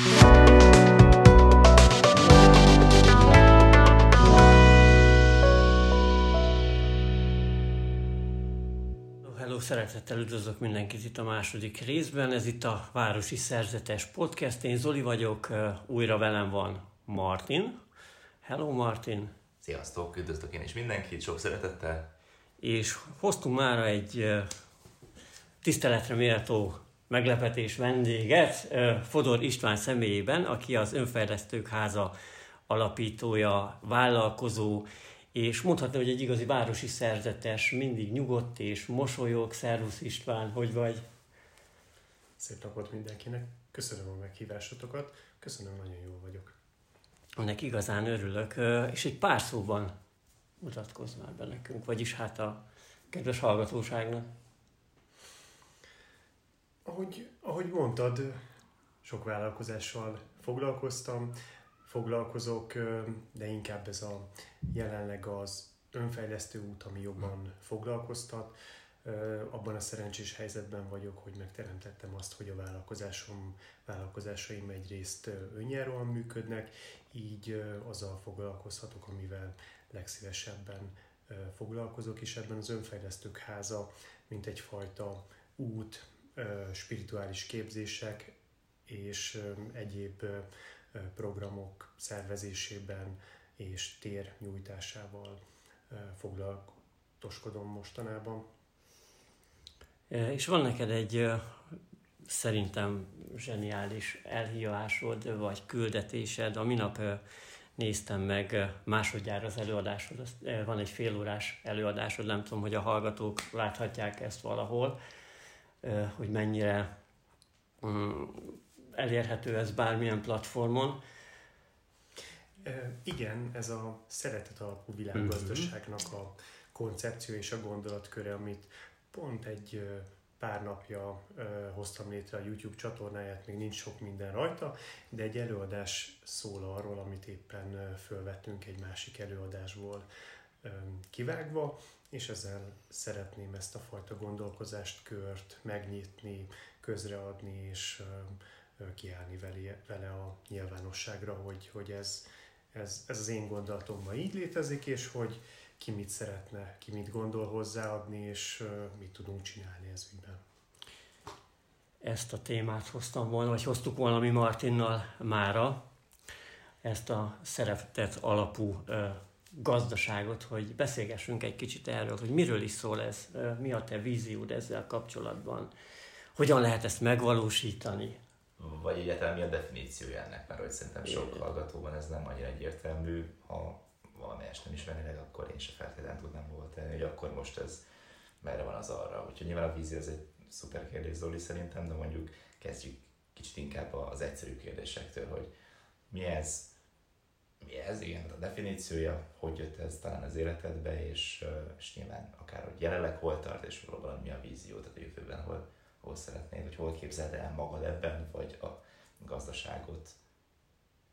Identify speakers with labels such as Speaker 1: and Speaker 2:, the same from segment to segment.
Speaker 1: Hello, szeretettel üdvözlök mindenkit itt a második részben. Ez itt a Városi Szerzetes Podcast. Én Zoli vagyok, újra velem van Martin. Hello Martin!
Speaker 2: Sziasztok, üdvözlök én is mindenkit, sok szeretettel.
Speaker 1: És hoztunk már egy tiszteletre méltó meglepetés vendéget, Fodor István személyében, aki az Önfejlesztők Háza alapítója, vállalkozó, és mondhatni, hogy egy igazi városi szerzetes, mindig nyugodt és mosolyog. Szervusz István, hogy vagy?
Speaker 3: Szép napot mindenkinek, köszönöm a meghívásotokat, köszönöm, nagyon jó vagyok.
Speaker 1: Ennek igazán örülök, és egy pár szóban mutatkozz már be nekünk, vagyis hát a kedves hallgatóságnak.
Speaker 3: Ahogy, ahogy mondtad, sok vállalkozással foglalkoztam, foglalkozok, de inkább ez a jelenleg az önfejlesztő út, ami jobban foglalkoztat. Abban a szerencsés helyzetben vagyok, hogy megteremtettem azt, hogy a vállalkozásom, vállalkozásaim egyrészt önjáróan működnek, így azzal foglalkozhatok, amivel legszívesebben foglalkozok, és ebben az önfejlesztők háza, mint egyfajta út, spirituális képzések és egyéb programok szervezésében és tér nyújtásával foglalatoskodom mostanában.
Speaker 1: És van neked egy szerintem zseniális elhívásod, vagy küldetésed. A minap néztem meg másodjára az előadásod, van egy félórás előadásod, nem tudom, hogy a hallgatók láthatják ezt valahol, hogy mennyire elérhető ez bármilyen platformon.
Speaker 3: Igen, ez a szeretet alapú világgazdaságnak a koncepció és a gondolatköre, amit pont egy pár napja hoztam létre a YouTube csatornáját, még nincs sok minden rajta, de egy előadás szól arról, amit éppen fölvettünk egy másik előadásból kivágva, és ezzel szeretném ezt a fajta gondolkozást, kört megnyitni, közreadni, és kiállni vele, vele a nyilvánosságra, hogy, hogy ez, ez, ez az én gondolatom ma így létezik, és hogy ki mit szeretne, ki mit gondol hozzáadni, és mit tudunk csinálni ez ügyben.
Speaker 1: Ezt a témát hoztam volna, vagy hoztuk volna mi Martinnal mára, ezt a szeretet alapú gazdaságot, hogy beszélgessünk egy kicsit erről, hogy miről is szól ez, mi a te víziód ezzel kapcsolatban, hogyan lehet ezt megvalósítani,
Speaker 2: vagy egyáltalán mi a definíciója ennek, mert hogy szerintem sok hallgatóban ez nem annyira egyértelmű, ha valamelyest nem ismernének, akkor én se feltétlenül tudnám hova tenni, hogy akkor most ez merre van az arra. Úgyhogy nyilván a vízió ez egy szuper kérdés Zoli szerintem, de mondjuk kezdjük kicsit inkább az egyszerű kérdésektől, hogy mi ez, ez, igen, a definíciója, hogy jött ez talán az életedbe, és, és nyilván akár hogy jelenleg hol tart, és valóban mi a vízió, tehát a jövőben hol, hol szeretnéd, hogy hol képzeld el magad ebben, vagy a gazdaságot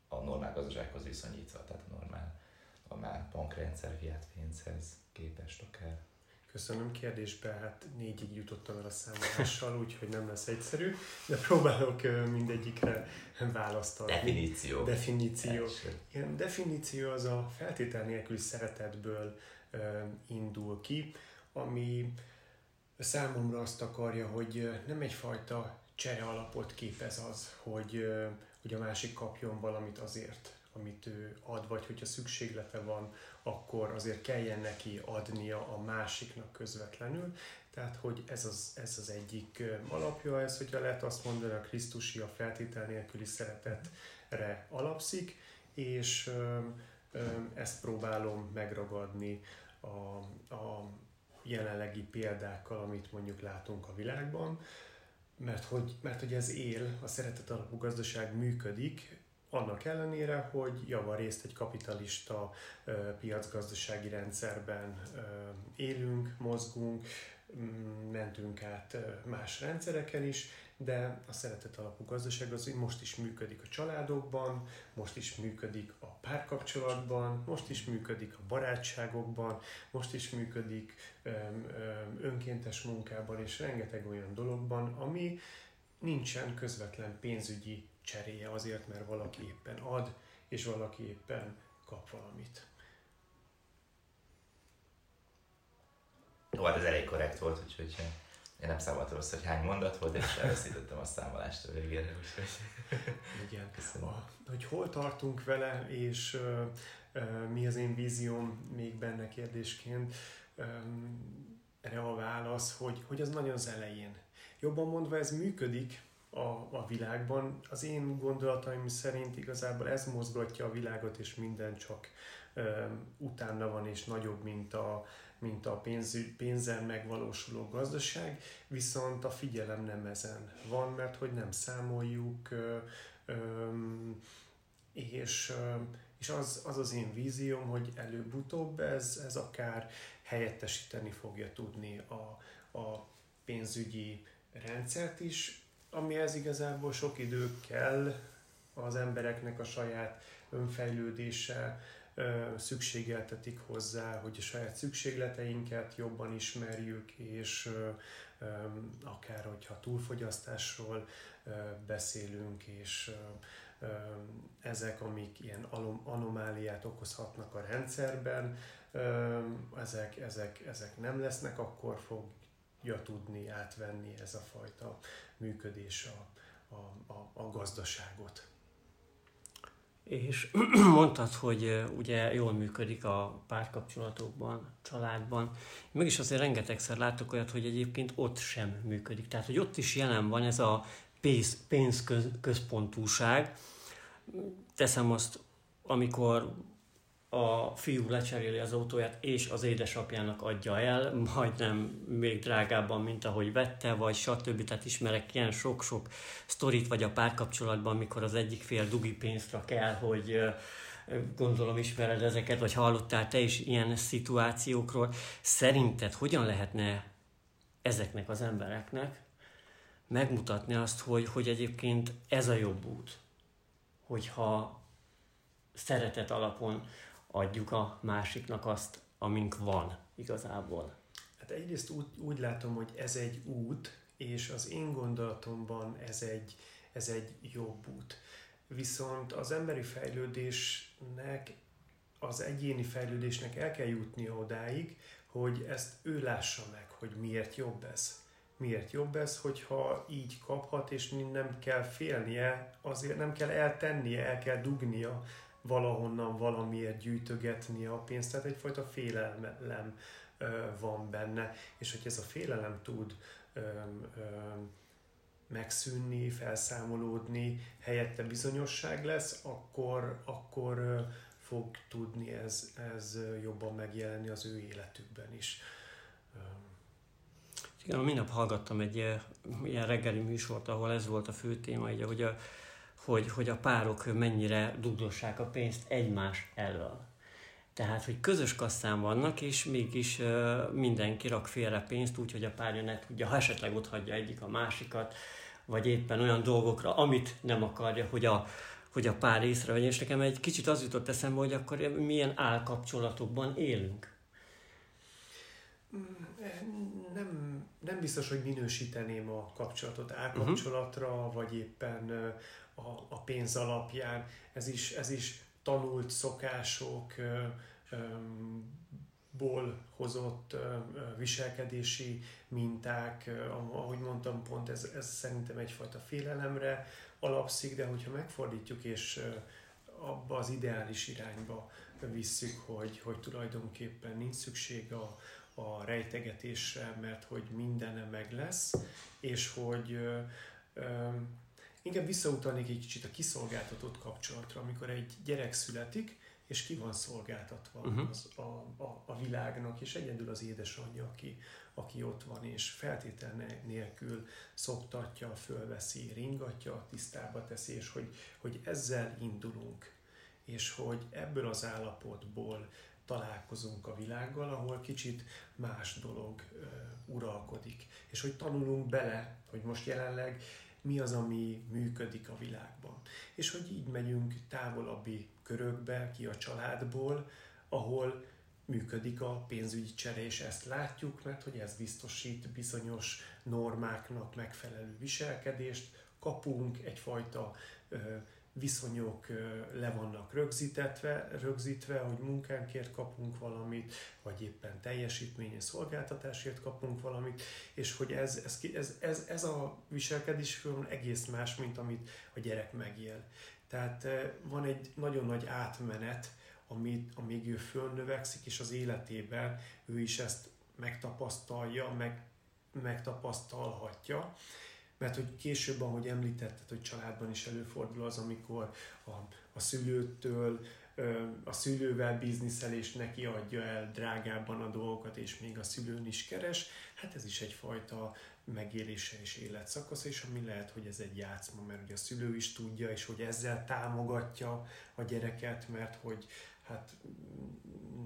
Speaker 2: a normál gazdasághoz viszonyítva, tehát a normál, normál bankrendszer, fiat pénzhez képest akár.
Speaker 3: Köszönöm kérdésbe, hát négyig jutottam el a számolással, úgyhogy nem lesz egyszerű, de próbálok mindegyikre választ adni.
Speaker 2: Definíció.
Speaker 3: Definíció. Igen, definíció az a feltétel nélküli szeretetből indul ki, ami számomra azt akarja, hogy nem egyfajta csere alapot képez az, hogy, hogy a másik kapjon valamit azért, amit ő ad, vagy hogyha szükséglete van, akkor azért kelljen neki adnia a másiknak közvetlenül. Tehát, hogy ez az, ez az egyik alapja, ez, hogyha lehet azt mondani, a Krisztusi a feltétel nélküli szeretetre alapszik, és ezt próbálom megragadni a, a jelenlegi példákkal, amit mondjuk látunk a világban, mert hogy, mert hogy ez él, a szeretet alapú gazdaság működik, annak ellenére, hogy javarészt egy kapitalista piacgazdasági rendszerben élünk, mozgunk, mentünk át más rendszereken is, de a szeretet alapú gazdaság az most is működik a családokban, most is működik a párkapcsolatban, most is működik a barátságokban, most is működik önkéntes munkában és rengeteg olyan dologban, ami nincsen közvetlen pénzügyi cseréje azért, mert valaki éppen ad, és valaki éppen kap valamit.
Speaker 2: Jó, hát ez elég korrekt volt, úgyhogy én nem számoltam össze, hogy hány mondat volt, és elveszítettem a számolást a végére, úgyhogy...
Speaker 3: Igen. Köszönöm. A, hogy hol tartunk vele, és uh, uh, mi az én vízióm még benne kérdésként, um, erre a válasz, hogy, hogy az nagyon az elején. Jobban mondva ez működik a, a világban. Az én gondolataim szerint igazából ez mozgatja a világot, és minden csak um, utána van, és nagyobb, mint a, mint a pénz, pénzzel megvalósuló gazdaság, viszont a figyelem nem ezen van, mert hogy nem számoljuk, és, és az, az az én vízióm, hogy előbb-utóbb ez, ez akár helyettesíteni fogja tudni a, a pénzügyi rendszert is, amihez igazából sok idő kell az embereknek a saját önfejlődése, szükségeltetik hozzá, hogy a saját szükségleteinket jobban ismerjük, és akár hogyha túlfogyasztásról beszélünk, és ezek, amik ilyen anomáliát okozhatnak a rendszerben, ezek, ezek, ezek nem lesznek, akkor fogja tudni átvenni ez a fajta működés a, a, a, a gazdaságot.
Speaker 1: És mondtad, hogy ugye jól működik a párkapcsolatokban, családban. Meg is azért rengetegszer látok olyat, hogy egyébként ott sem működik. Tehát, hogy ott is jelen van ez a pénz, pénzközpontúság. Teszem azt, amikor a fiú lecseréli az autóját, és az édesapjának adja el, majdnem még drágábban, mint ahogy vette, vagy stb. Tehát ismerek ilyen sok-sok sztorit, vagy a párkapcsolatban, mikor az egyik fél dugi pénzt rak el, hogy gondolom ismered ezeket, vagy hallottál te is ilyen szituációkról. Szerinted hogyan lehetne ezeknek az embereknek megmutatni azt, hogy, hogy egyébként ez a jobb út, hogyha szeretet alapon adjuk a másiknak azt, amink van igazából.
Speaker 3: Hát egyrészt úgy, úgy látom, hogy ez egy út, és az én gondolatomban ez egy, ez egy jobb út. Viszont az emberi fejlődésnek, az egyéni fejlődésnek el kell jutnia odáig, hogy ezt ő lássa meg, hogy miért jobb ez. Miért jobb ez, hogyha így kaphat, és nem kell félnie, azért nem kell eltennie, el kell dugnia, valahonnan valamiért gyűjtögetni a pénzt, tehát egyfajta félelem van benne, és hogy ez a félelem tud megszűnni, felszámolódni, helyette bizonyosság lesz, akkor, akkor fog tudni ez, ez jobban megjelenni az ő életükben is.
Speaker 1: Igen, minap hallgattam egy ilyen reggeli műsort, ahol ez volt a fő téma, hogy a, hogy, hogy a párok mennyire dugdossák a pénzt egymás elől. Tehát, hogy közös kasszán vannak, és mégis uh, mindenki rak félre pénzt, úgyhogy a párja ne tudja, ha esetleg ott hagyja egyik a másikat, vagy éppen olyan dolgokra, amit nem akarja, hogy a, hogy a pár észrevegye. És nekem egy kicsit az jutott eszembe, hogy akkor milyen állkapcsolatokban élünk.
Speaker 3: Nem, nem biztos, hogy minősíteném a kapcsolatot állkapcsolatra, uh-huh. vagy éppen a, a pénz alapján. Ez is, ez is tanult szokások, ból hozott viselkedési minták, ahogy mondtam, pont ez, ez szerintem egyfajta félelemre alapszik, de hogyha megfordítjuk és abba az ideális irányba visszük, hogy, hogy tulajdonképpen nincs szükség a, a rejtegetésre, mert hogy minden meg lesz, és hogy ö, ö, Inkább visszautalnék egy kicsit a kiszolgáltatott kapcsolatra, amikor egy gyerek születik, és ki van szolgáltatva uh-huh. az, a, a, a világnak, és egyedül az édesanyja, aki, aki ott van, és feltétel nélkül szoktatja, fölveszi, ringatja, tisztába teszi, és hogy, hogy ezzel indulunk, és hogy ebből az állapotból találkozunk a világgal, ahol kicsit más dolog uh, uralkodik, és hogy tanulunk bele, hogy most jelenleg mi az, ami működik a világban. És hogy így megyünk távolabbi körökbe, ki a családból, ahol működik a pénzügyi csere, és ezt látjuk, mert hogy ez biztosít bizonyos normáknak megfelelő viselkedést, kapunk egyfajta viszonyok le vannak rögzítetve, rögzítve, hogy munkánkért kapunk valamit, vagy éppen teljesítményes szolgáltatásért kapunk valamit, és hogy ez, ez, ez, ez, ez a viselkedés film egész más, mint amit a gyerek megél. Tehát van egy nagyon nagy átmenet, amit, amíg ő fölnövekszik, és az életében ő is ezt megtapasztalja, meg, megtapasztalhatja mert hogy később, ahogy említetted, hogy családban is előfordul az, amikor a, a szülőtől, a szülővel bizniszel és neki adja el drágábban a dolgokat, és még a szülőn is keres, hát ez is egyfajta megélése és életszakasz, és ami lehet, hogy ez egy játszma, mert ugye a szülő is tudja, és hogy ezzel támogatja a gyereket, mert hogy hát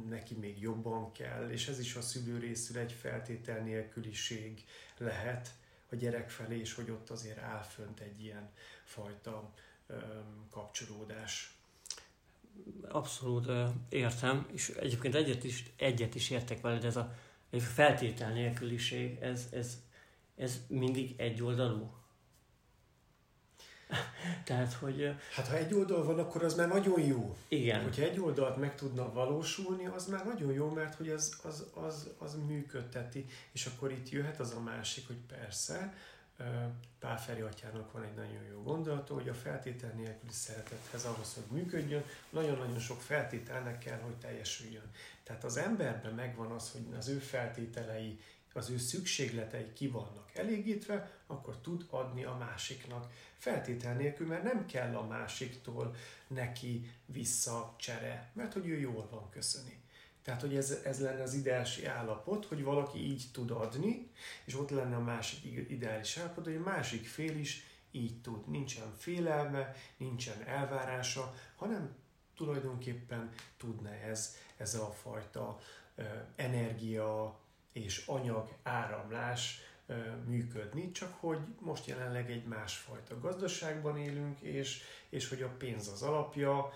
Speaker 3: neki még jobban kell, és ez is a szülő részül egy feltétel nélküliség lehet, a gyerek felé, és hogy ott azért áll fönt egy ilyen fajta kapcsolódás.
Speaker 1: Abszolút értem, és egyébként egyet is, egyet is értek veled, ez a, feltétel nélküliség, ez, ez, ez mindig egyoldalú. Tehát, hogy...
Speaker 3: Hát ha egy oldal van, akkor az már nagyon jó.
Speaker 1: Igen.
Speaker 3: Hogyha egy oldalt meg tudna valósulni, az már nagyon jó, mert hogy az, az, az, az működteti. És akkor itt jöhet az a másik, hogy persze, Pál Feri atyának van egy nagyon jó gondolata, hogy a feltétel nélküli szeretethez ahhoz, hogy működjön, nagyon-nagyon sok feltételnek kell, hogy teljesüljön. Tehát az emberben megvan az, hogy az ő feltételei az ő szükségletei ki vannak elégítve, akkor tud adni a másiknak. Feltétel nélkül, mert nem kell a másiktól neki vissza csere, mert hogy ő jól van köszöni. Tehát, hogy ez, ez lenne az ideális állapot, hogy valaki így tud adni, és ott lenne a másik ideális állapot, hogy a másik fél is így tud. Nincsen félelme, nincsen elvárása, hanem tulajdonképpen tudna ez, ez a fajta energia, és anyag áramlás működni, csak hogy most jelenleg egy másfajta gazdaságban élünk, és, és hogy a pénz az alapja,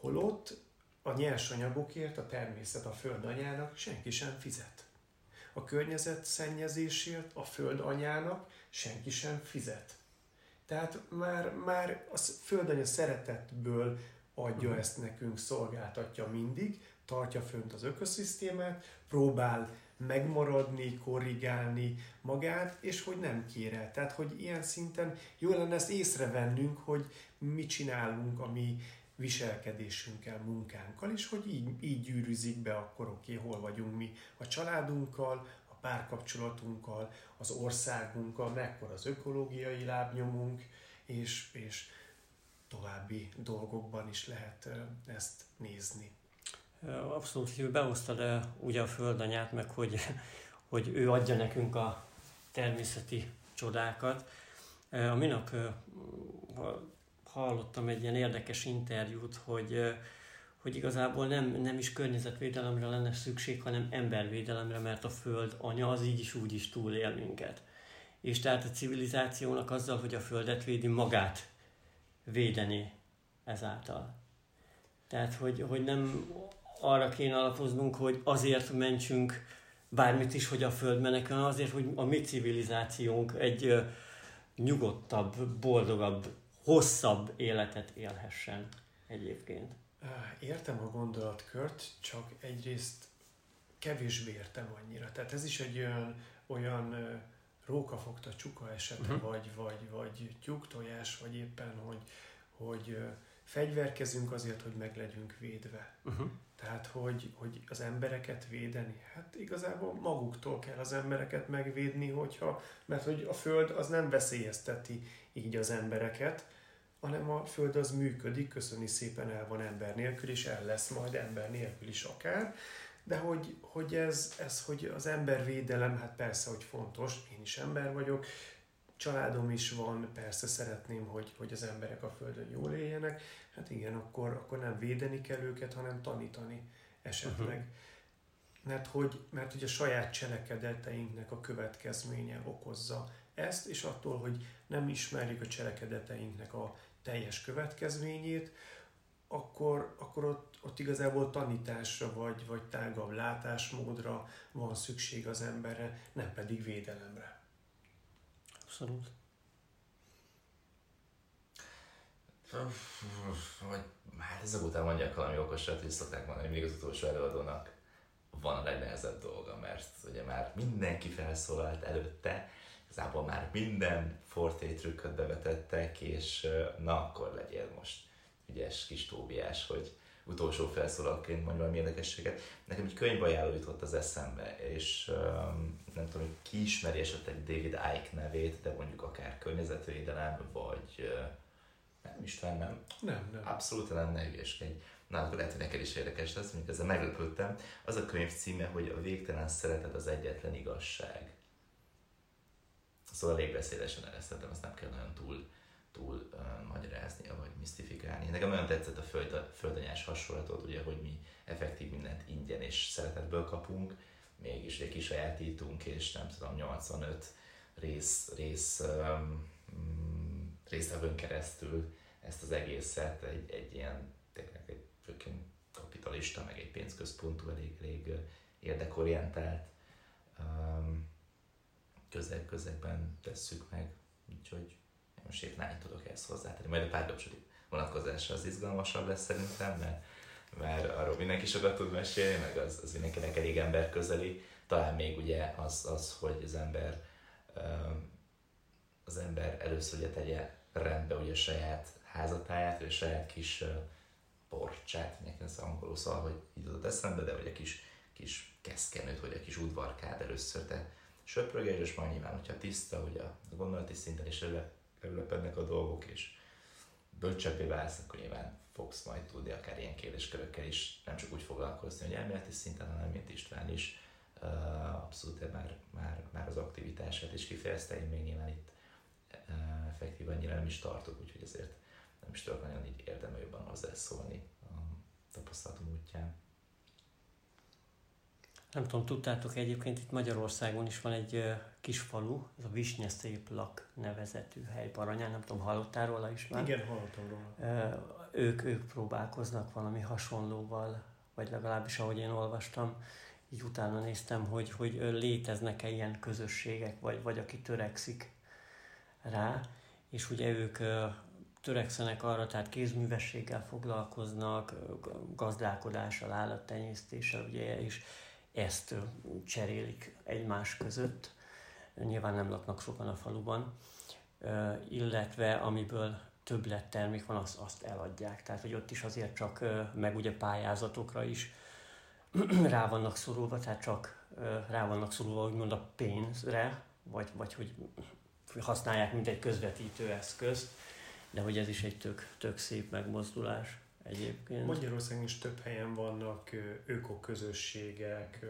Speaker 3: holott a nyersanyagokért a természet a föld anyának senki sem fizet. A környezet szennyezésért a föld anyának senki sem fizet. Tehát már, már a földanya szeretetből adja uh-huh. ezt nekünk, szolgáltatja mindig, tartja fönt az ökoszisztémát, próbál megmaradni, korrigálni magát, és hogy nem kér el. Tehát, hogy ilyen szinten jó lenne ezt észrevennünk, hogy mit csinálunk a mi viselkedésünkkel, munkánkkal, és hogy így, így gyűrűzik be akkor, oké, okay, hol vagyunk mi a családunkkal, a párkapcsolatunkkal, az országunkkal, mekkora az ökológiai lábnyomunk, és, és további dolgokban is lehet ezt nézni.
Speaker 1: Abszolút, hogy behoztad ugye a földanyát, meg hogy, hogy ő adja nekünk a természeti csodákat. A minap hallottam egy ilyen érdekes interjút, hogy, hogy igazából nem, nem is környezetvédelemre lenne szükség, hanem embervédelemre, mert a Föld anya az így is úgy is túlél minket. És tehát a civilizációnak azzal, hogy a Földet védi, magát védeni ezáltal. Tehát, hogy, hogy nem arra kéne alapoznunk, hogy azért mentsünk bármit is, hogy a Föld menekül, azért, hogy a mi civilizációnk egy nyugodtabb, boldogabb, hosszabb életet élhessen egyébként.
Speaker 3: Értem a gondolatkört, csak egyrészt kevésbé értem annyira. Tehát ez is egy olyan, olyan rókafogta csuka esete, uh-huh. vagy, vagy, vagy tyúktojás, vagy éppen, hogy, hogy fegyverkezünk azért, hogy meg legyünk védve. Uh-huh. Tehát, hogy, hogy az embereket védeni, hát igazából maguktól kell az embereket megvédni, hogyha, mert hogy a Föld az nem veszélyezteti így az embereket, hanem a Föld az működik, köszöni szépen el van ember nélkül, és el lesz majd ember nélkül is akár, de hogy, hogy ez, ez, hogy az embervédelem, hát persze, hogy fontos, én is ember vagyok, családom is van, persze szeretném, hogy, hogy az emberek a Földön jól éljenek, hát igen, akkor, akkor nem védeni kell őket, hanem tanítani esetleg. Uh-huh. Mert hogy, mert hogy a saját cselekedeteinknek a következménye okozza ezt, és attól, hogy nem ismerjük a cselekedeteinknek a teljes következményét, akkor, akkor ott, ott igazából tanításra vagy, vagy tágabb látásmódra van szükség az emberre, nem pedig védelemre.
Speaker 1: Abszolút.
Speaker 2: Vagy hát ezek után mondják valami okosat, hogy szokták mondani, hogy még az utolsó előadónak van a legnehezebb dolga, mert ugye már mindenki felszólalt előtte, igazából már minden forté trükköt bevetettek, és na akkor legyél most ügyes kis Tóbiás, hogy utolsó felszólalként mondja valami érdekességet. Nekem egy könyvajánló jutott az eszembe, és um, nem tudom, hogy ki ismeri esetleg David Icke nevét, de mondjuk akár környezetvédelem, vagy uh, nem, István nem?
Speaker 3: Nem, nem.
Speaker 2: Abszolút nem, ne hülyeskedj. Na, akkor lehet, hogy neked is érdekes lesz, mint ezzel meglepődtem. Az a könyv címe, hogy a végtelen szeretet az egyetlen igazság. Szóval elég beszélesen eresztettem, azt nem kell nagyon túl, túl uh, magyarázni, vagy misztifikálni. Nekem nagyon tetszett a föld, földanyás hasonlatot, ugye, hogy mi effektív mindent ingyen és szeretetből kapunk, mégis egy kisajátítunk, és nem tudom, 85 rész, rész um, részlevőn keresztül ezt az egészet egy, egy ilyen, tényleg egy kapitalista, meg egy pénzközpontú, elég, elég érdekorientált um, közeg-közegben tesszük meg, úgyhogy most épp nem tudok ezt hozzátenni. Majd a párkapcsolati vonatkozása az izgalmasabb lesz szerintem, mert, mert arról mindenki sokat tud mesélni, meg az, az mindenkinek elég ember közeli. Talán még ugye az, az hogy az ember az ember először ugye tegye rendbe ugye saját házatáját, vagy saját kis porcsát, nekem ez angolul szól, hogy így adott eszembe, de vagy a kis, kis keszkenőt, vagy a kis udvarkát először te söprögés, és majd nyilván, hogyha tiszta, hogy a gondolati szinten is előlepednek a dolgok, és bölcsebbé válsz, akkor nyilván fogsz majd tudni akár ilyen kérdéskörökkel is nem csak úgy foglalkozni, hogy elméleti szinten, hanem mint István is abszolút már, már, már az aktivitását is kifejezte, én még nyilván itt effektív annyira nem is tartok, úgyhogy ezért nem is tudok nagyon így érdemel jobban hozzászólni a tapasztalatom útján.
Speaker 1: Nem tudom, tudtátok egyébként itt Magyarországon is van egy kis falu, ez a Visnyeszéplak nevezetű hely Baranyán, nem tudom, hallottál róla is
Speaker 3: már? Igen, hallottam róla.
Speaker 1: Ők, ők próbálkoznak valami hasonlóval, vagy legalábbis ahogy én olvastam, így utána néztem, hogy, hogy léteznek-e ilyen közösségek, vagy, vagy aki törekszik rá, és ugye ők törekszenek arra, tehát kézművességgel foglalkoznak, gazdálkodással, állattenyésztéssel, ugye, és ezt cserélik egymás között. Nyilván nem laknak sokan a faluban, illetve amiből termék van, azt, azt eladják. Tehát, hogy ott is azért csak, meg ugye pályázatokra is rá vannak szorulva, tehát csak rá vannak szorulva, úgymond a pénzre, vagy, vagy hogy használják, mint egy közvetítő eszközt, de hogy ez is egy tök, tök szép megmozdulás egyébként.
Speaker 3: Magyarországon is több helyen vannak ökoközösségek,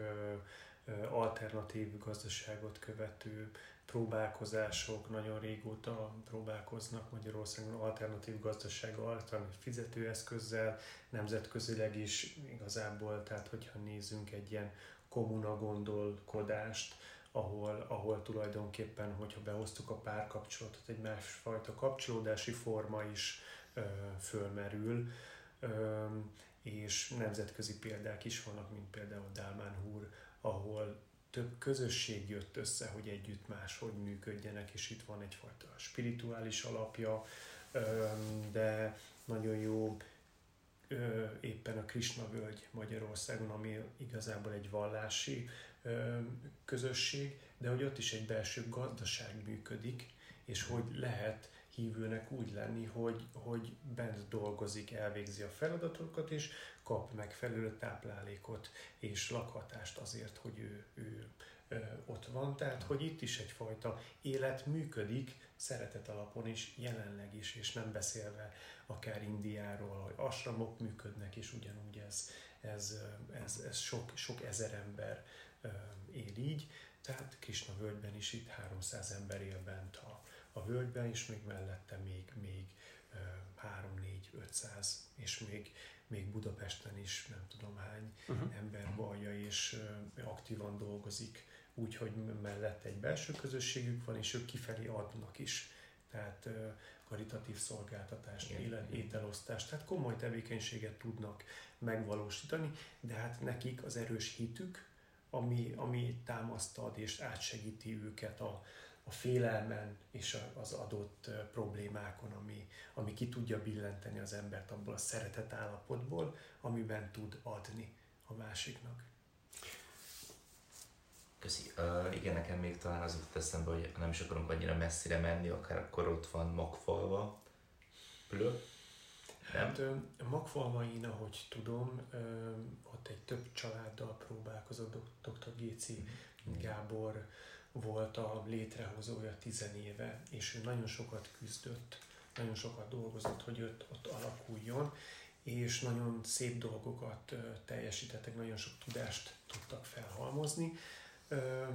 Speaker 3: alternatív gazdaságot követő próbálkozások, nagyon régóta próbálkoznak Magyarországon alternatív gazdasággal, alternatív fizetőeszközzel, nemzetközileg is igazából, tehát hogyha nézzünk egy ilyen kommuna gondolkodást, ahol, ahol tulajdonképpen, hogyha behoztuk a párkapcsolatot, egy másfajta kapcsolódási forma is ö, fölmerül, és nemzetközi példák is vannak, mint például Dálmán Húr, ahol több közösség jött össze, hogy együtt máshogy működjenek, és itt van egyfajta spirituális alapja, de nagyon jó éppen a Krishna völgy Magyarországon, ami igazából egy vallási közösség, de hogy ott is egy belső gazdaság működik, és hogy lehet hívőnek úgy lenni, hogy, hogy bent dolgozik, elvégzi a feladatokat, és kap megfelelő táplálékot és lakhatást azért, hogy ő, ő ott van. Tehát, hogy itt is egyfajta élet működik, szeretet alapon is, jelenleg is, és nem beszélve akár Indiáról, hogy asramok működnek, és ugyanúgy ez, ez, ez, ez sok, sok ezer ember él így. Tehát Kisna völgyben is itt 300 ember él bent a, a völgyben, és még mellette még, még 3, 4, 500, és még, még Budapesten is nem tudom hány uh-huh. ember vallja és aktívan dolgozik, úgyhogy mellette egy belső közösségük van, és ők kifelé adnak is. tehát karitatív szolgáltatást, élet, ételosztást, tehát komoly tevékenységet tudnak megvalósítani, de hát nekik az erős hitük, ami, ami támasztad és átsegíti őket a, a félelmen és az adott problémákon, ami, ami ki tudja billenteni az embert abból a szeretet állapotból, amiben tud adni a másiknak.
Speaker 2: Köszi. Uh, igen, nekem még talán az jutott eszembe, hogy nem is akarunk annyira messzire menni, akár akkor ott van Magfalva, Plö.
Speaker 3: Nem? Hát Magfalvain, ahogy tudom, ott egy több családdal próbálkozott dr. Géci mm. Gábor volt a létrehozója tizenéve, és ő nagyon sokat küzdött, nagyon sokat dolgozott, hogy ott, ott alakuljon, és nagyon szép dolgokat teljesítettek, nagyon sok tudást tudtak felhalmozni. Ö,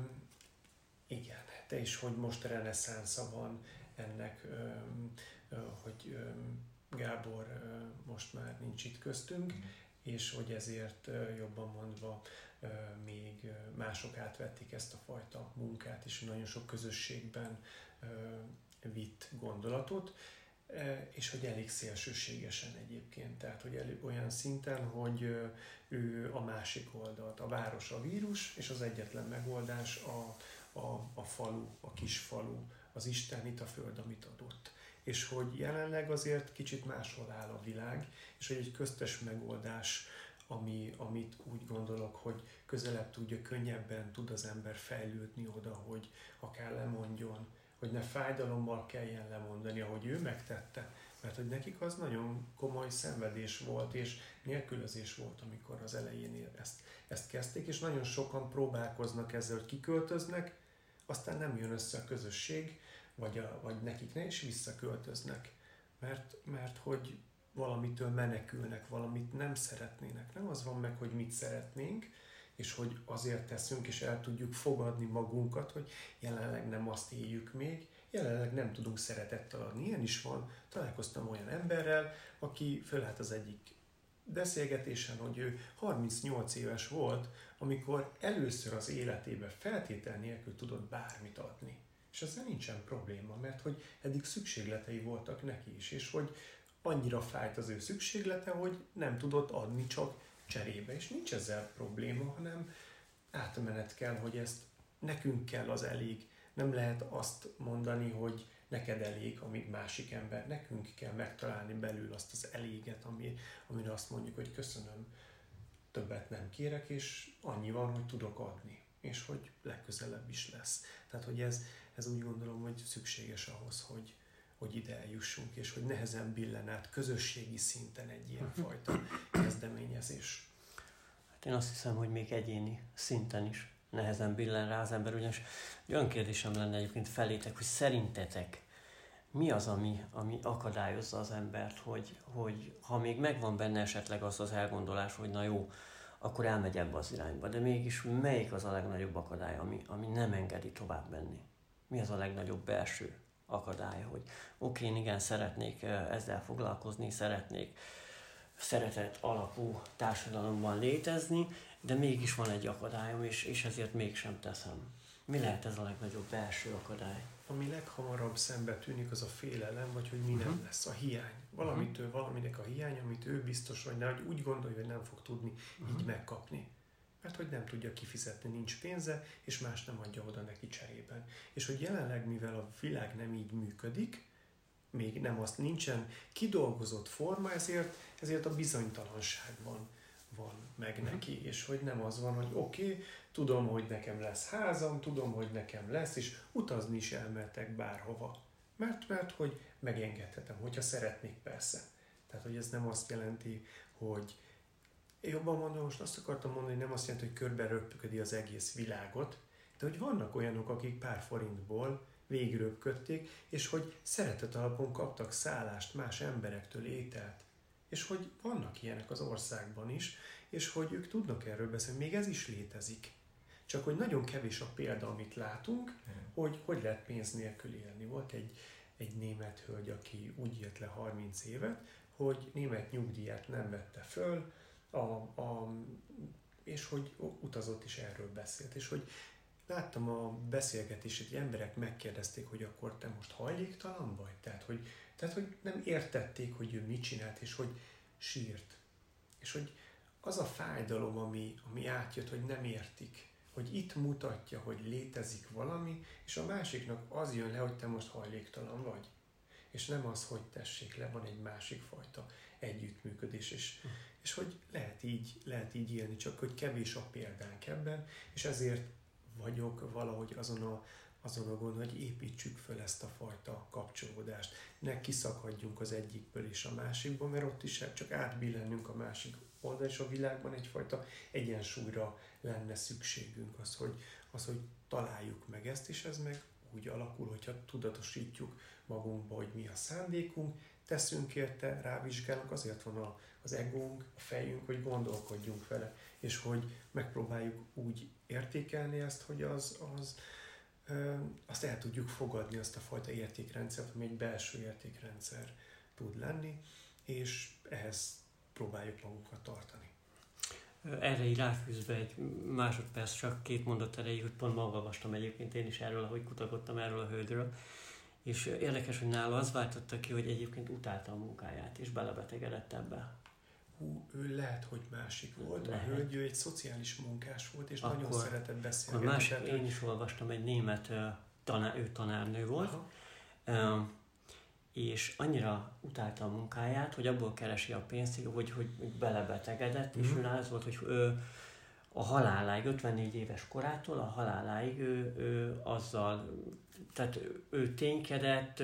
Speaker 3: igen, de is, hogy most reneszánsza van ennek, ö, ö, hogy ö, Gábor ö, most már nincs itt köztünk, mm. és hogy ezért ö, jobban mondva még mások átvették ezt a fajta munkát, és nagyon sok közösségben vitt gondolatot, és hogy elég szélsőségesen egyébként, tehát hogy elég olyan szinten, hogy ő a másik oldalt, a város a vírus, és az egyetlen megoldás a, a, a falu, a kis falu, az Isten itt a föld, amit adott. És hogy jelenleg azért kicsit máshol áll a világ, és hogy egy köztes megoldás, ami, amit úgy gondolok, hogy közelebb tudja, könnyebben tud az ember fejlődni oda, hogy akár lemondjon, hogy ne fájdalommal kelljen lemondani, ahogy ő megtette, mert hogy nekik az nagyon komoly szenvedés volt, és nélkülözés volt, amikor az elején ezt, ezt kezdték, és nagyon sokan próbálkoznak ezzel, hogy kiköltöznek, aztán nem jön össze a közösség, vagy, a, vagy nekik ne, és visszaköltöznek, mert, mert hogy valamitől menekülnek, valamit nem szeretnének. Nem az van meg, hogy mit szeretnénk, és hogy azért teszünk, és el tudjuk fogadni magunkat, hogy jelenleg nem azt éljük még, jelenleg nem tudunk szeretettel adni. Ilyen is van. Találkoztam olyan emberrel, aki fölállt az egyik beszélgetésen, hogy ő 38 éves volt, amikor először az életében feltétel nélkül tudott bármit adni. És ezzel nincsen probléma, mert hogy eddig szükségletei voltak neki is, és hogy annyira fájt az ő szükséglete, hogy nem tudott adni, csak cserébe, és nincs ezzel probléma, hanem átmenet kell, hogy ezt nekünk kell az elég. Nem lehet azt mondani, hogy neked elég, amíg másik ember, nekünk kell megtalálni belül azt az eléget, ami, amire azt mondjuk, hogy köszönöm, többet nem kérek, és annyi van, hogy tudok adni, és hogy legközelebb is lesz. Tehát, hogy ez, ez úgy gondolom, hogy szükséges ahhoz, hogy, hogy ide eljussunk, és hogy nehezen billen át közösségi szinten egy ilyen fajta kezdeményezés.
Speaker 1: Hát én azt hiszem, hogy még egyéni szinten is nehezen billen rá az ember, ugyanis egy olyan kérdésem lenne egyébként felétek, hogy szerintetek mi az, ami, ami akadályozza az embert, hogy, hogy ha még megvan benne esetleg az az elgondolás, hogy na jó, akkor elmegy ebbe az irányba, de mégis melyik az a legnagyobb akadály, ami, ami nem engedi tovább menni? Mi az a legnagyobb belső akadály, hogy oké, én igen, szeretnék ezzel foglalkozni, szeretnék szeretet alapú társadalomban létezni, de mégis van egy akadályom, és, és ezért mégsem teszem. Mi lehet ez a legnagyobb belső akadály?
Speaker 3: Ami leghamarabb szembe tűnik, az a félelem, vagy hogy mi nem uh-huh. lesz, a hiány. Valamitől, uh-huh. valaminek a hiány, amit ő biztos, hogy ne, hogy úgy gondolja, hogy nem fog tudni uh-huh. így megkapni mert hogy nem tudja kifizetni, nincs pénze, és más nem adja oda neki cserében. És hogy jelenleg, mivel a világ nem így működik, még nem azt nincsen kidolgozott forma, ezért, ezért a bizonytalanságban van meg mhm. neki, és hogy nem az van, hogy oké, okay, tudom, hogy nekem lesz házam, tudom, hogy nekem lesz, és utazni is elmertek bárhova. Mert, mert hogy megengedhetem, hogyha szeretnék persze. Tehát, hogy ez nem azt jelenti, hogy jobban mondom, most azt akartam mondani, hogy nem azt jelenti, hogy körbe röpködi az egész világot, de hogy vannak olyanok, akik pár forintból végröpködték, és hogy szeretet alapon kaptak szállást más emberektől, ételt. És hogy vannak ilyenek az országban is, és hogy ők tudnak erről beszélni, még ez is létezik. Csak hogy nagyon kevés a példa, amit látunk, hmm. hogy hogy lehet pénz nélkül élni. Volt egy, egy német hölgy, aki úgy élt le 30 évet, hogy német nyugdíját nem vette föl, a, a, és hogy utazott is erről beszélt, és hogy láttam a beszélgetését, hogy emberek megkérdezték, hogy akkor te most hajléktalan vagy? Tehát hogy, tehát, hogy nem értették, hogy ő mit csinált, és hogy sírt. És hogy az a fájdalom, ami, ami átjött, hogy nem értik, hogy itt mutatja, hogy létezik valami, és a másiknak az jön le, hogy te most hajléktalan vagy. És nem az, hogy tessék le, van egy másik fajta együttműködés, és, és hogy lehet így, lehet így élni, csak hogy kevés a példánk ebben, és ezért vagyok valahogy azon a, azon a gond, hogy építsük föl ezt a fajta kapcsolódást. Ne kiszakadjunk az egyikből és a másikból, mert ott is csak átbillennünk a másik oldal, és a világban egyfajta egyensúlyra lenne szükségünk. Az, hogy, az, hogy találjuk meg ezt, és ez meg úgy alakul, hogyha tudatosítjuk magunkba, hogy mi a szándékunk, teszünk érte, rávizsgálunk, azért van a, az egónk, a fejünk, hogy gondolkodjunk vele, és hogy megpróbáljuk úgy értékelni ezt, hogy az, az azt el tudjuk fogadni, azt a fajta értékrendszert, ami egy belső értékrendszer tud lenni, és ehhez próbáljuk magunkat tartani.
Speaker 1: Erre így ráfűzve egy másodperc, csak két mondat erejéig, hogy pont ma olvastam egyébként én is erről, ahogy kutakodtam erről a hölgyről, és érdekes, hogy nála az váltotta ki, hogy egyébként utálta a munkáját, és belebetegedett ebbe.
Speaker 3: Hú, ő lehet, hogy másik volt. Lehet. A hölgy ő egy szociális munkás volt, és akkor, nagyon szeretett beszélni.
Speaker 1: A másik, én is olvastam, egy német tanár, ő tanárnő volt, Aha. És annyira utálta a munkáját, hogy abból keresi a pénzt, hogy, hogy belebetegedett, mm. és mhm. ő az volt, hogy ő a haláláig, 54 éves korától a haláláig ő, ő azzal, tehát ő ténykedett,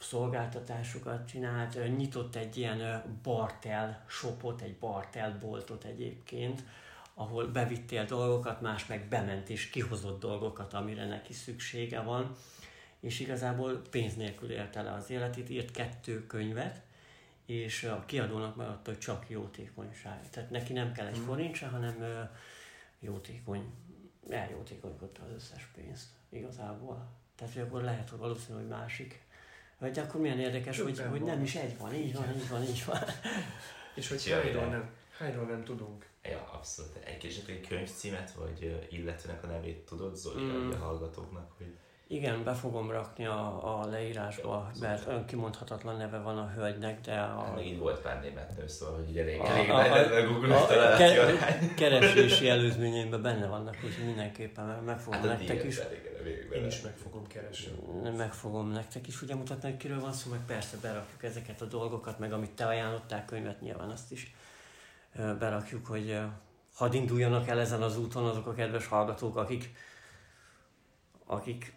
Speaker 1: szolgáltatásokat csinált, nyitott egy ilyen bartel shopot, egy bartel boltot egyébként, ahol bevittél dolgokat, más meg bement és kihozott dolgokat, amire neki szüksége van, és igazából pénz nélkül élte le az életét, írt kettő könyvet, és a kiadónak megadta, hogy csak jótékonyság. Tehát neki nem kell egy mm. forint se, hanem jótékony, eljótékonykodta az összes pénzt igazából. Tehát, hogy akkor lehet, hogy valószínű, hogy másik. Vagy akkor milyen érdekes, hogy, hogy nem is egy van, így van, így van, így van.
Speaker 3: És hogy hányról nem, hányról nem tudunk.
Speaker 2: Ja, abszolút. Egy kicsit egy könyvcímet, vagy illetőnek a nevét tudod, Zoli, mm. a hallgatóknak, hogy
Speaker 1: igen, be fogom rakni a, a leírásba, mert önkimondhatatlan neve van a hölgynek, de a...
Speaker 2: Hát így volt pár német nő, szóval, hogy elég, a, elég a, a, a, Google a, a
Speaker 1: ke, keresési előzményeimben benne vannak, úgyhogy mindenképpen meg fogom hát nektek is.
Speaker 3: Én is meg fogom keresni.
Speaker 1: Meg fogom nektek is ugye mutatni, hogy kiről van szó, meg persze berakjuk ezeket a dolgokat, meg amit te ajánlottál könyvet, nyilván azt is berakjuk, hogy hadd induljanak el ezen az úton azok a kedves hallgatók, akik akik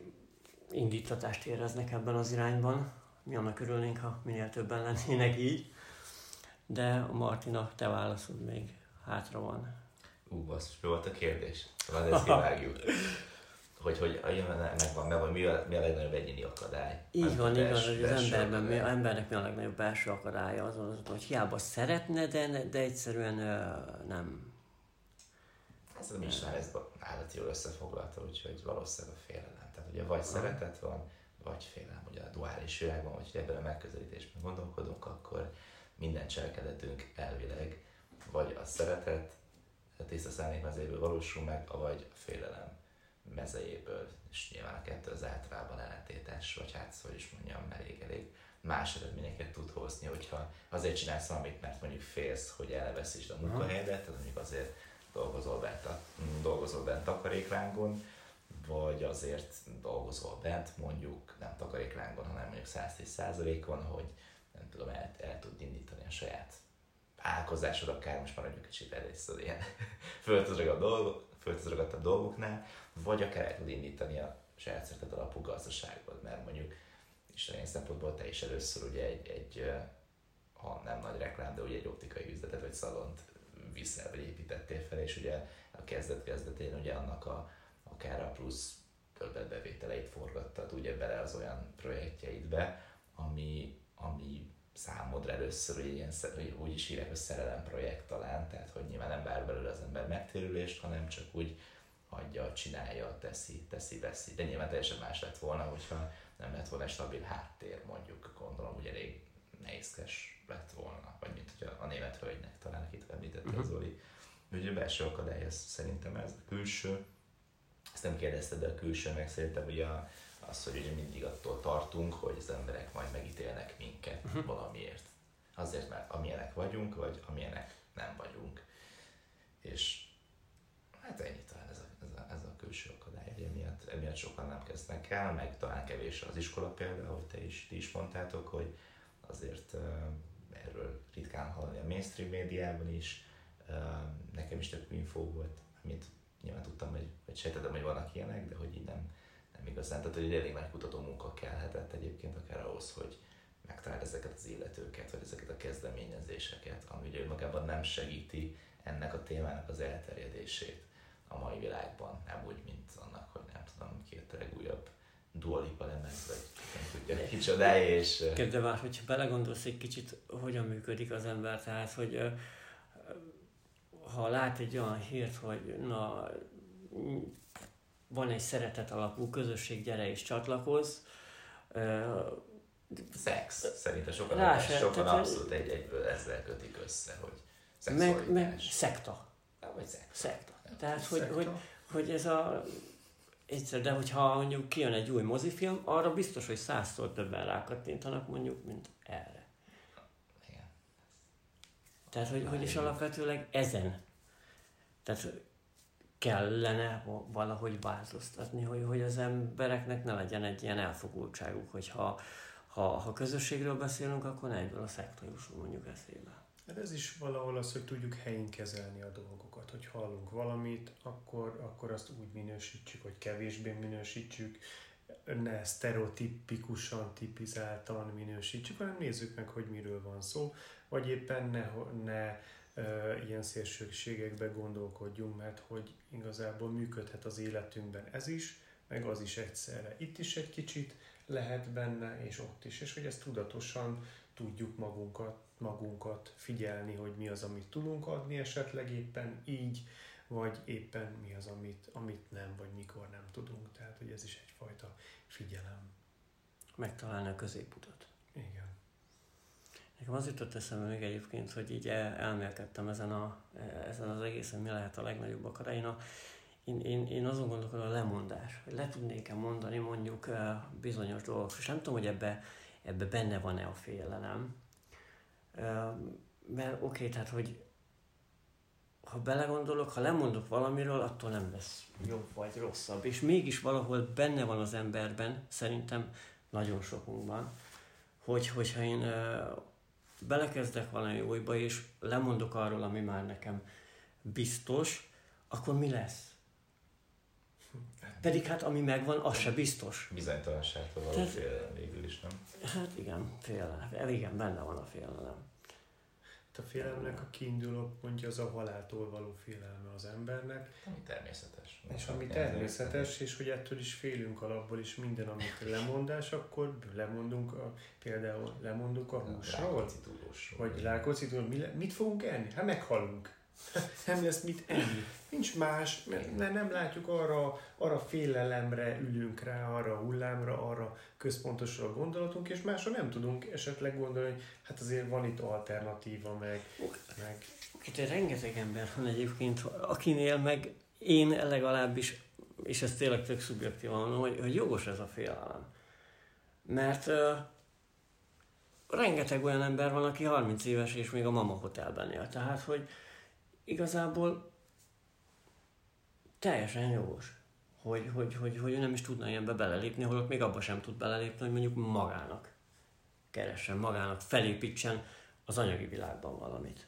Speaker 1: indítatást éreznek ebben az irányban. Mi annak örülnénk, ha minél többen lennének így. De a Martina, te válaszod még hátra van.
Speaker 2: Ú, mi volt a kérdés? Van ezt kivágjuk. hogy, hogy megvan, meg, mi a, mi a legnagyobb egyéni akadály.
Speaker 1: Így van, így van, hogy az emberben, mi, az embernek mi a legnagyobb belső akadálya azon, az, hogy hiába szeretne, de, de egyszerűen nem.
Speaker 2: Ez nem is már ez állati jól összefoglalta, úgyhogy valószínűleg a félelem ugye vagy szeretet van, vagy félelem, ugye a duális világban, vagy ebben a megközelítésben gondolkodunk, akkor minden cselekedetünk elvileg vagy a szeretet, a tiszta szándék mezejéből valósul meg, vagy a félelem mezejéből, és nyilván a kettő az általában ellentétes, vagy hát hogy is mondjam, elég, elég más eredményeket tud hozni, hogyha azért csinálsz valamit, mert mondjuk félsz, hogy elveszítsd a munkahelyedet, tehát mondjuk azért dolgozol bent, a, dolgozol bent takaréklángon, vagy azért dolgozol bent, mondjuk nem takaréklángon, hanem mondjuk 110%-on, hogy nem tudom, el, el tud indítani a saját álkozásod, akár most maradjunk kicsit először ilyen föltözragadt dolgok, dolgoknál, vagy akár el tud indítani a saját szeretet alapú gazdaságot, mert mondjuk Isten szempontból te is először ugye egy, egy ha nem nagy reklám, de ugye egy optikai üzletet vagy szalont viszel, vagy építettél fel, és ugye a kezdet-kezdetén ugye annak a akár a plusz többletbevételeit forgattad ugye bele az olyan projektjeidbe, ami, ami számodra először hogy ilyen, úgy is hívják, hogy szerelem projekt talán, tehát hogy nyilván nem vár belőle az ember megtérülést, hanem csak úgy hagyja, csinálja, teszi, teszi, veszi. De nyilván teljesen más lett volna, hogyha nem lett volna egy stabil háttér, mondjuk, gondolom, hogy elég nehézkes lett volna, vagy mint hogy a, a német hölgynek talán, akit említette uh-huh. Zoli. Ugye a belső akadály, ez szerintem ez a külső, ezt nem kérdezted, de a külső meg szerintem ugye a, az, hogy ugye mindig attól tartunk, hogy az emberek majd megítélnek minket uh-huh. valamiért. Azért, mert amilyenek vagyunk, vagy amilyenek nem vagyunk. És hát ennyi talán ez a, ez a, ez a külső akadály, hogy emiatt, emiatt sokan nem kezdnek el, meg talán kevés az iskola példa, ahogy te is, ti is mondtátok, hogy azért uh, erről ritkán hallani a mainstream médiában is. Uh, nekem is több infó volt, amit nyilván tudtam, hogy, hogy sejtettem, hogy vannak ilyenek, de hogy így nem, nem igazán. Tehát, hogy elég nagy kutató munka kellhetett egyébként akár ahhoz, hogy megtaláld ezeket az illetőket, vagy ezeket a kezdeményezéseket, ami ugye magában nem segíti ennek a témának az elterjedését a mai világban, nem úgy, mint annak, hogy nem tudom, két legújabb dualipa lemez, vagy nem tudja kicsodája, és...
Speaker 1: Kérde már, hogyha belegondolsz egy kicsit, hogyan működik az ember, tehát, hogy ha lát egy olyan hírt, hogy na, van egy szeretet alapú közösség, gyere és csatlakozz,
Speaker 2: Szex. Szerintem sokan, Rá se, sokan abszolút egy, egyből ezzel kötik össze, hogy
Speaker 1: meg, meg szekta. Vagy szekta. szekta. Tehát, hogy, szekta. hogy, hogy ez a egyszer, de hogyha mondjuk kijön egy új mozifilm, arra biztos, hogy százszor többen rákattintanak mondjuk, mint erre. Tehát, hogy, hogy is alapvetőleg ezen. Tehát kellene valahogy változtatni, hogy, hogy az embereknek ne legyen egy ilyen elfogultságuk, hogy ha, ha, ha közösségről beszélünk, akkor ne egyből a szekta mondjuk eszébe.
Speaker 3: Hát ez is valahol az, hogy tudjuk helyén kezelni a dolgokat, hogy hallunk valamit, akkor, akkor azt úgy minősítsük, hogy kevésbé minősítsük, ne sztereotipikusan, tipizáltan minősítsük, hanem nézzük meg, hogy miről van szó, vagy éppen ne, ne e, ilyen szélsőségekbe gondolkodjunk, mert hogy igazából működhet az életünkben ez is, meg az is egyszerre. Itt is egy kicsit lehet benne, és ott is, és hogy ezt tudatosan tudjuk magunkat magunkat figyelni, hogy mi az, amit tudunk adni esetleg éppen így, vagy éppen mi az, amit, amit nem, vagy mikor nem tudunk. Tehát, hogy ez is egyfajta figyelem.
Speaker 1: Megtalálni a középutat.
Speaker 3: Igen.
Speaker 1: Nekem az jutott eszembe még egyébként, hogy így elmélkedtem ezen, a, ezen az egészen, mi lehet a legnagyobb akadály. Én, én, én, azon gondolkodom a lemondás, hogy le tudnék-e mondani mondjuk eh, bizonyos dolgok, és nem tudom, hogy ebbe, ebbe benne van-e a félelem, mert oké, okay, tehát hogy ha belegondolok, ha lemondok valamiről, attól nem lesz jobb vagy rosszabb. És mégis valahol benne van az emberben, szerintem nagyon sokunkban, hogy, hogyha én uh, belekezdek valami újba, és lemondok arról, ami már nekem biztos, akkor mi lesz? Pedig hát ami megvan, az se biztos.
Speaker 2: Bizonytalanságtól való Tehát, félelem végül is, nem?
Speaker 1: Hát igen, félelem. Igen, benne van a félelem.
Speaker 3: A félelemnek a kiinduló pontja az a haláltól való félelme az embernek.
Speaker 2: Ami természetes.
Speaker 3: És ami természetes, és hogy ettől is félünk alapból is minden, amit lemondás, akkor lemondunk, a, például lemondunk a húsról. Vagy lákocitúrós. Mit fogunk enni? Hát meghalunk. Nem lesz mit enni. Nincs más, mert nem látjuk arra, arra félelemre ülünk rá, arra hullámra, arra központosra a gondolatunk, és másra nem tudunk esetleg gondolni, hogy hát azért van itt alternatíva, meg... meg...
Speaker 1: Itt rengeteg ember van egyébként, akinél meg én legalábbis, és ez tényleg tök szubjektív van, hogy, hogy jogos ez a félelem. Mert uh, rengeteg olyan ember van, aki 30 éves és még a mama hotelben él. Tehát, hogy igazából teljesen jogos, hogy, hogy, hogy, hogy ő nem is tudna ilyenbe belelépni, holott még abba sem tud belelépni, hogy mondjuk magának keressen, magának felépítsen az anyagi világban valamit.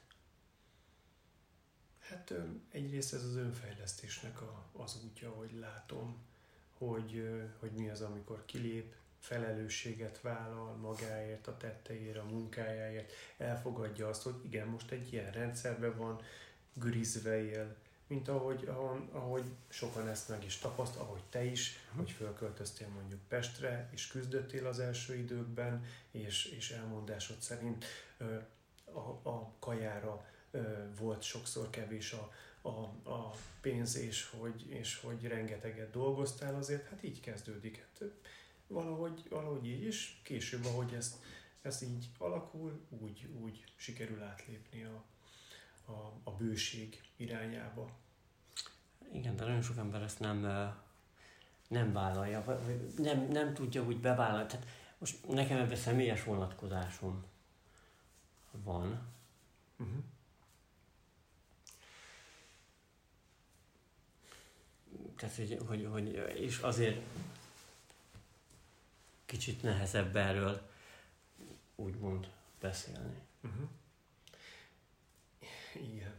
Speaker 3: Hát egyrészt ez az önfejlesztésnek a, az útja, hogy látom, hogy, hogy mi az, amikor kilép, felelősséget vállal magáért, a tetteért, a munkájáért, elfogadja azt, hogy igen, most egy ilyen rendszerben van, gürizve él, mint ahogy, ahogy sokan ezt meg is tapaszt, ahogy te is, uh-huh. hogy fölköltöztél mondjuk Pestre, és küzdöttél az első időkben, és, és elmondásod szerint a, a kajára volt sokszor kevés a, a, a pénz, és hogy, és hogy rengeteget dolgoztál azért, hát így kezdődik. Hát, valahogy, valahogy így, és később, ahogy ezt, ez így alakul, úgy, úgy sikerül átlépni a, a, a bőség irányába.
Speaker 1: Igen, de nagyon sok ember ezt nem, nem vállalja, vagy nem, nem tudja úgy bevállalni. Tehát most nekem ebben személyes vonatkozásom van. Uh-huh. Tehát, hogy, hogy, hogy, és azért kicsit nehezebb erről úgymond beszélni. Uh-huh.
Speaker 3: Igen.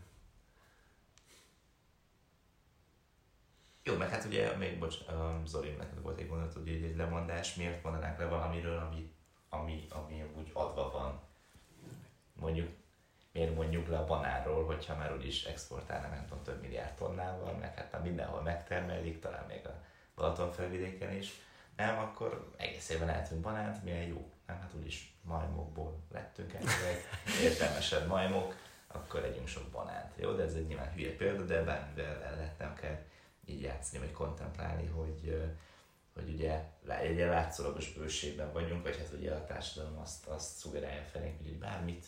Speaker 2: Jó, mert hát ugye még, bocs, um, Zoli, neked volt egy gondolat, hogy egy lemondás, miért mondanánk le valamiről, ami, ami, ami úgy adva van? Mondjuk, miért mondjuk le a banánról, hogyha már úgyis exportálna, nem tudom, több milliárd tonnával, meg hát már mindenhol megtermelik, talán még a Balaton felvidéken is. Nem, akkor egész évben lehetünk banánt, milyen jó. Nem, hát úgyis majmokból lettünk egy értelmesebb majmok, akkor legyünk sok banánt. Jó, de ez egy nyilván hülye példa, de bármivel el lehetne akár így játszani, vagy kontemplálni, hogy, hogy ugye egy látszólagos bőségben vagyunk, vagy hát ugye a társadalom azt, azt szugerálja felénk, hogy bármit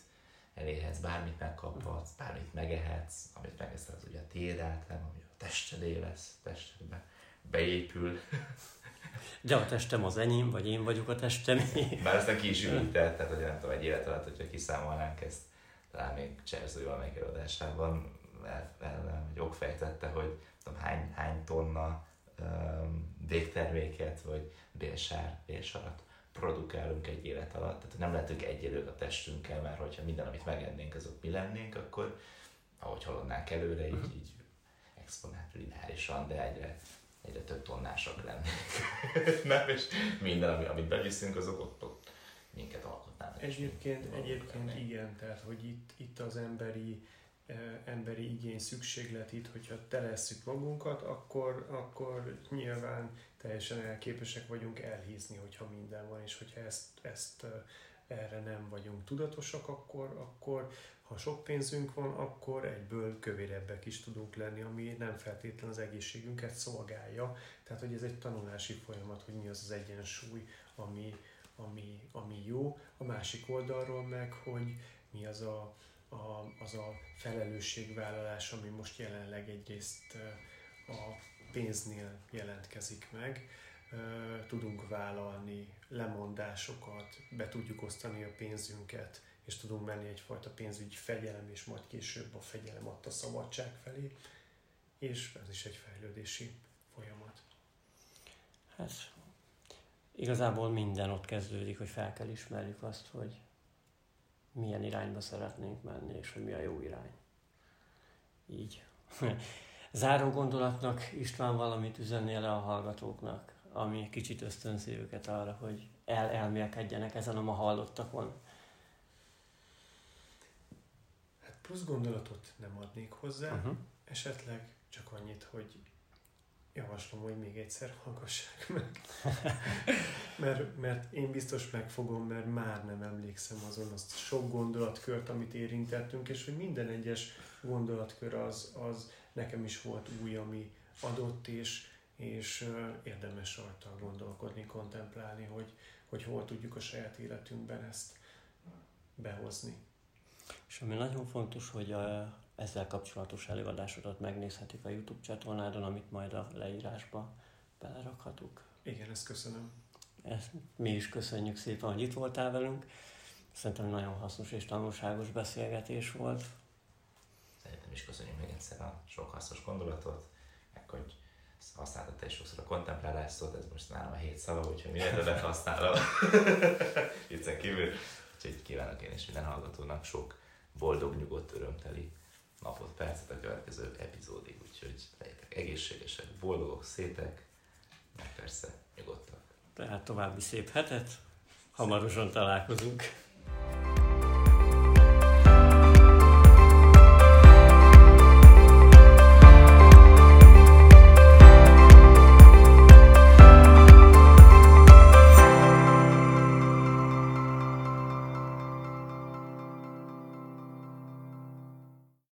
Speaker 2: elérhetsz, bármit megkaphatsz, bármit megehetsz, amit megeszel, az ugye a tiéd általában, ami a testedé lesz, testedbe beépül.
Speaker 1: De a testem az enyém, vagy én vagyok a testem.
Speaker 2: Már aztán ki is ülített, tehát hogy nem tudom, egy élet alatt, hogyha kiszámolnánk ezt, talán még Cserző valamelyik előadásában el, el, el, okfejtette, hogy tudom, hány, hány tonna um, végterméket, vagy bélsár, bélsarat produkálunk egy élet alatt. Tehát nem lehetünk egyelők a testünkkel, mert hogyha minden, amit megennénk, azok mi lennénk, akkor ahogy haladnánk előre, így, uh-huh. így de egyre, egyre több tonnásak lennénk. nem, és minden, ami, amit beviszünk, azok ott, ott minket alkotnának.
Speaker 3: Egyébként, egyébként igen, tehát hogy itt, itt az emberi emberi igény, szükséglet itt, hogyha telesszük magunkat, akkor, akkor nyilván teljesen elképesek vagyunk elhízni, hogyha minden van, és hogyha ezt, ezt erre nem vagyunk tudatosak, akkor, akkor ha sok pénzünk van, akkor egyből kövérebbek is tudunk lenni, ami nem feltétlenül az egészségünket szolgálja. Tehát, hogy ez egy tanulási folyamat, hogy mi az az egyensúly, ami, ami, ami jó. A másik oldalról meg, hogy mi az a, a, az a felelősségvállalás, ami most jelenleg egyrészt a pénznél jelentkezik meg. Tudunk vállalni lemondásokat, be tudjuk osztani a pénzünket, és tudunk menni egyfajta pénzügyi fegyelem, és majd később a fegyelem adta szabadság felé, és ez is egy fejlődési folyamat.
Speaker 1: Hát igazából minden ott kezdődik, hogy fel kell ismerjük azt, hogy milyen irányba szeretnénk menni, és hogy mi a jó irány. Így. Záró gondolatnak István valamit üzennél le a hallgatóknak, ami kicsit ösztönzi őket arra, hogy el elmélkedjenek ezen a ma hallottakon.
Speaker 3: Hát plusz gondolatot nem adnék hozzá, uh-huh. esetleg csak annyit, hogy javaslom, hogy még egyszer hallgassák meg. mert, mert én biztos megfogom, mert már nem emlékszem azon azt sok gondolatkört, amit érintettünk, és hogy minden egyes gondolatkör az, az nekem is volt új, ami adott, és, és érdemes rajta gondolkodni, kontemplálni, hogy, hogy hol tudjuk a saját életünkben ezt behozni.
Speaker 1: És ami nagyon fontos, hogy a, ezzel kapcsolatos előadásodat megnézhetik a YouTube csatornádon, amit majd a leírásba belerakhatunk.
Speaker 3: Igen, ezt köszönöm.
Speaker 1: Ezt mi is köszönjük szépen, hogy itt voltál velünk. Szerintem nagyon hasznos és tanulságos beszélgetés volt.
Speaker 2: Szerintem is köszönjük még egyszer a sok hasznos gondolatot, meg hogy használtad te is sokszor a kontemplálás szót, ez most nálam a hét szava, úgyhogy minél többet használom. Viccen kívül. Úgyhogy kívánok én is minden hallgatónak sok boldog, nyugodt, örömteli napot, percet a következő epizódig, úgyhogy legyetek egészségesek, boldogok, szépek, meg persze nyugodtak.
Speaker 1: Tehát további szép hetet, hamarosan találkozunk.